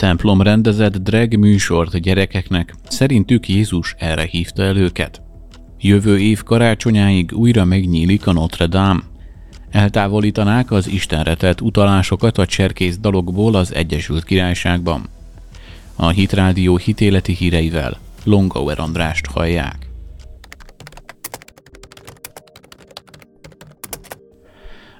Templom rendezett drag műsort gyerekeknek, szerintük Jézus erre hívta el őket. Jövő év karácsonyáig újra megnyílik a Notre Dame. Eltávolítanák az Istenre tett utalásokat a cserkész dalokból az Egyesült Királyságban. A Hitrádió hitéleti híreivel Longauer Andrást hallják.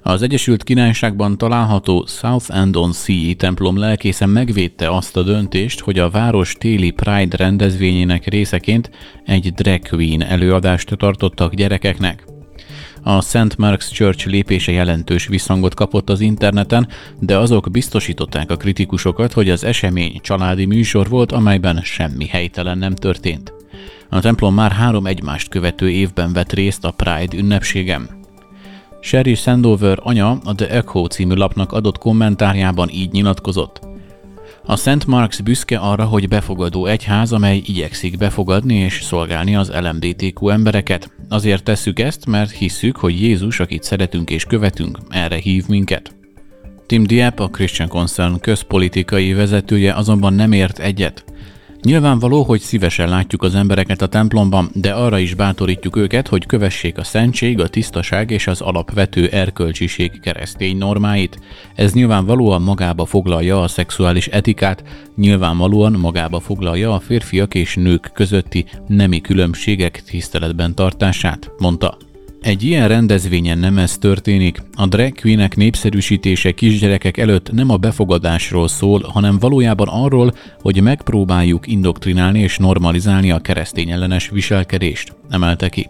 Az Egyesült Királyságban található South End on Sea templom lelkészen megvédte azt a döntést, hogy a város téli Pride rendezvényének részeként egy drag queen előadást tartottak gyerekeknek. A St. Mark's Church lépése jelentős visszhangot kapott az interneten, de azok biztosították a kritikusokat, hogy az esemény családi műsor volt, amelyben semmi helytelen nem történt. A templom már három egymást követő évben vett részt a Pride ünnepségem. Sherry Sandover anya a The Echo című lapnak adott kommentárjában így nyilatkozott. A Szent Marks büszke arra, hogy befogadó egyház, amely igyekszik befogadni és szolgálni az LMBTQ embereket. Azért tesszük ezt, mert hisszük, hogy Jézus, akit szeretünk és követünk, erre hív minket. Tim Dieppe, a Christian Concern közpolitikai vezetője azonban nem ért egyet. Nyilvánvaló, hogy szívesen látjuk az embereket a templomban, de arra is bátorítjuk őket, hogy kövessék a szentség, a tisztaság és az alapvető erkölcsiség keresztény normáit. Ez nyilvánvalóan magába foglalja a szexuális etikát, nyilvánvalóan magába foglalja a férfiak és nők közötti nemi különbségek tiszteletben tartását, mondta. Egy ilyen rendezvényen nem ez történik. A drag queenek népszerűsítése kisgyerekek előtt nem a befogadásról szól, hanem valójában arról, hogy megpróbáljuk indoktrinálni és normalizálni a keresztény ellenes viselkedést, emelte ki.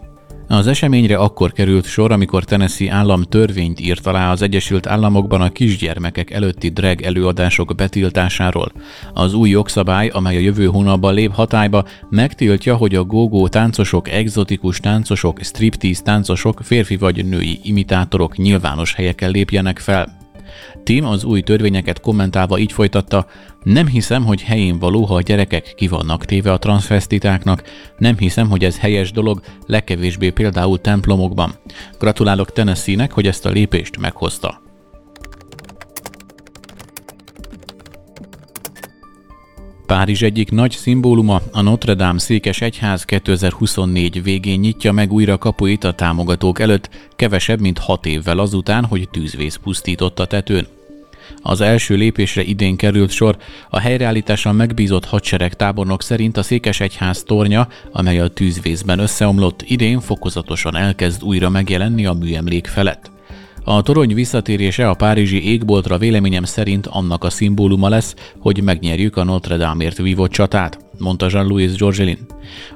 Az eseményre akkor került sor, amikor Tennessee állam törvényt írt alá az Egyesült Államokban a kisgyermekek előtti drag előadások betiltásáról. Az új jogszabály, amely a jövő hónapban lép hatályba, megtiltja, hogy a gógó táncosok, egzotikus táncosok, striptease táncosok, férfi vagy női imitátorok nyilvános helyeken lépjenek fel. Tim az új törvényeket kommentálva így folytatta, nem hiszem, hogy helyén való, ha a gyerekek ki vannak téve a transvestitáknak, nem hiszem, hogy ez helyes dolog, legkevésbé például templomokban. Gratulálok Tennessee-nek, hogy ezt a lépést meghozta. Párizs egyik nagy szimbóluma, a Notre Dame székes egyház 2024 végén nyitja meg újra kapuit a támogatók előtt, kevesebb, mint hat évvel azután, hogy tűzvész pusztított a tetőn. Az első lépésre idén került sor, a helyreállítással megbízott hadsereg tábornok szerint a Székesegyház tornya, amely a tűzvészben összeomlott, idén fokozatosan elkezd újra megjelenni a műemlék felett. A torony visszatérése a párizsi égboltra véleményem szerint annak a szimbóluma lesz, hogy megnyerjük a Notre Dame-ért vívott csatát mondta Jean-Louis Georgelin.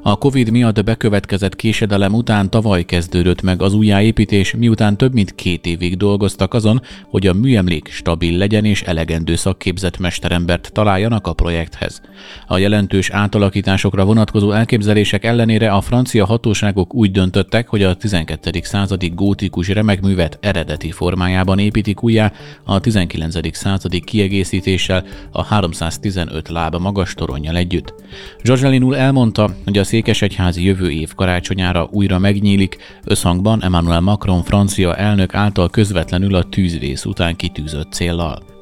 A Covid miatt bekövetkezett késedelem után tavaly kezdődött meg az újjáépítés, miután több mint két évig dolgoztak azon, hogy a műemlék stabil legyen és elegendő szakképzett mesterembert találjanak a projekthez. A jelentős átalakításokra vonatkozó elképzelések ellenére a francia hatóságok úgy döntöttek, hogy a 12. századi gótikus remekművet eredeti formájában építik újjá, a 19. századi kiegészítéssel a 315 lába magas toronnyal együtt. Úr elmondta, hogy a székesegyházi jövő év karácsonyára újra megnyílik, összhangban Emmanuel Macron francia elnök által közvetlenül a tűzvész után kitűzött céllal.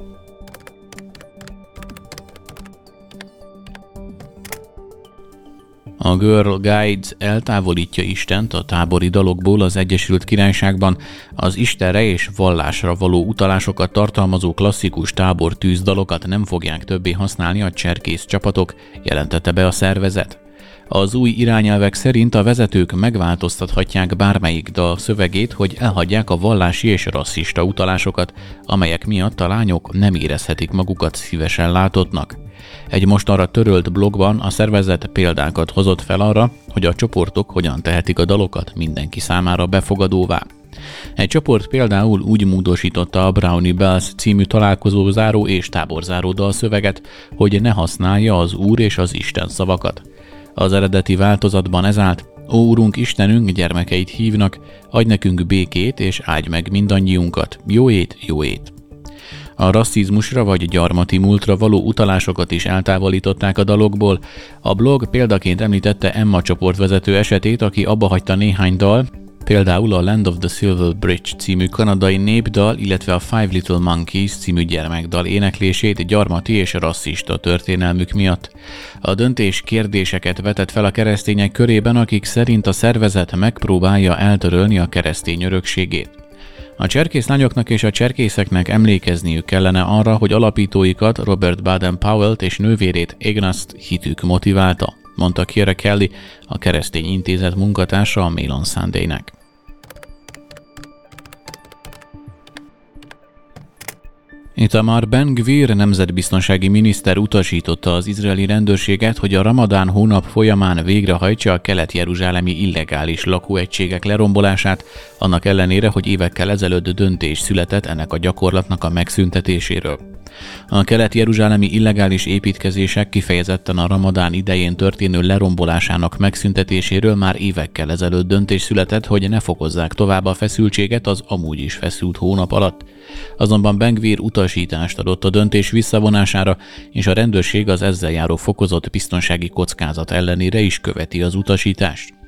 A Girl Guides eltávolítja Istent a tábori dalokból az Egyesült Királyságban, az Istenre és vallásra való utalásokat tartalmazó klasszikus tábor tűzdalokat nem fogják többé használni a cserkész csapatok, jelentette be a szervezet. Az új irányelvek szerint a vezetők megváltoztathatják bármelyik dal szövegét, hogy elhagyják a vallási és rasszista utalásokat, amelyek miatt a lányok nem érezhetik magukat szívesen látottnak. Egy mostanra törölt blogban a szervezet példákat hozott fel arra, hogy a csoportok hogyan tehetik a dalokat mindenki számára befogadóvá. Egy csoport például úgy módosította a Brownie Bells című találkozó záró és táborzáró dalszöveget, hogy ne használja az Úr és az Isten szavakat. Az eredeti változatban ez állt, Ó, Úrunk Istenünk, gyermekeit hívnak, adj nekünk békét, és áldj meg mindannyiunkat. Jó ét, jó ét. A rasszizmusra vagy gyarmati múltra való utalásokat is eltávolították a dalokból. A blog példaként említette Emma csoportvezető esetét, aki abba hagyta néhány dal, például a Land of the Silver Bridge című kanadai népdal, illetve a Five Little Monkeys című gyermekdal éneklését gyarmati és rasszista történelmük miatt. A döntés kérdéseket vetett fel a keresztények körében, akik szerint a szervezet megpróbálja eltörölni a keresztény örökségét. A cserkészlányoknak és a cserkészeknek emlékezniük kellene arra, hogy alapítóikat Robert Baden-Powell-t és nővérét Ignaszt hitük motiválta, mondta Kiera Kelly, a keresztény intézet munkatársa a Mail on Sunday-nek. Itamar Ben Gvir nemzetbiztonsági miniszter utasította az izraeli rendőrséget, hogy a ramadán hónap folyamán végrehajtsa a kelet-jeruzsálemi illegális lakóegységek lerombolását, annak ellenére, hogy évekkel ezelőtt döntés született ennek a gyakorlatnak a megszüntetéséről. A kelet-jeruzsálemi illegális építkezések kifejezetten a ramadán idején történő lerombolásának megszüntetéséről már évekkel ezelőtt döntés született, hogy ne fokozzák tovább a feszültséget az amúgy is feszült hónap alatt. Azonban Bengvir utasítást adott a döntés visszavonására, és a rendőrség az ezzel járó fokozott biztonsági kockázat ellenére is követi az utasítást.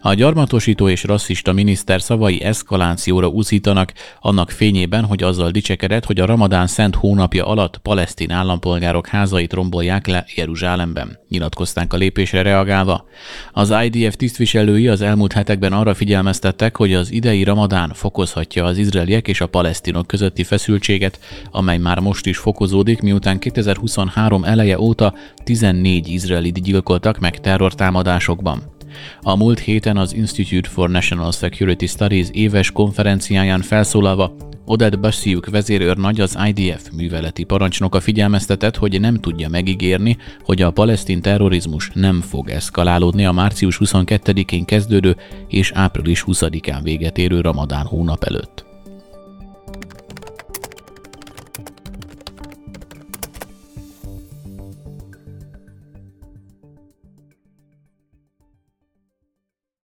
A gyarmatosító és rasszista miniszter szavai eszkalációra úszítanak, annak fényében, hogy azzal dicsekedett, hogy a ramadán szent hónapja alatt palesztin állampolgárok házait rombolják le Jeruzsálemben. Nyilatkozták a lépésre reagálva. Az IDF tisztviselői az elmúlt hetekben arra figyelmeztettek, hogy az idei ramadán fokozhatja az izraeliek és a palesztinok közötti feszültséget, amely már most is fokozódik, miután 2023 eleje óta 14 izraelit gyilkoltak meg terrortámadásokban. A múlt héten az Institute for National Security Studies éves konferenciáján felszólalva Oded Basiuk vezérőrnagy az IDF műveleti parancsnoka figyelmeztetett, hogy nem tudja megígérni, hogy a palesztin terrorizmus nem fog eszkalálódni a március 22-én kezdődő és április 20-án véget érő ramadán hónap előtt.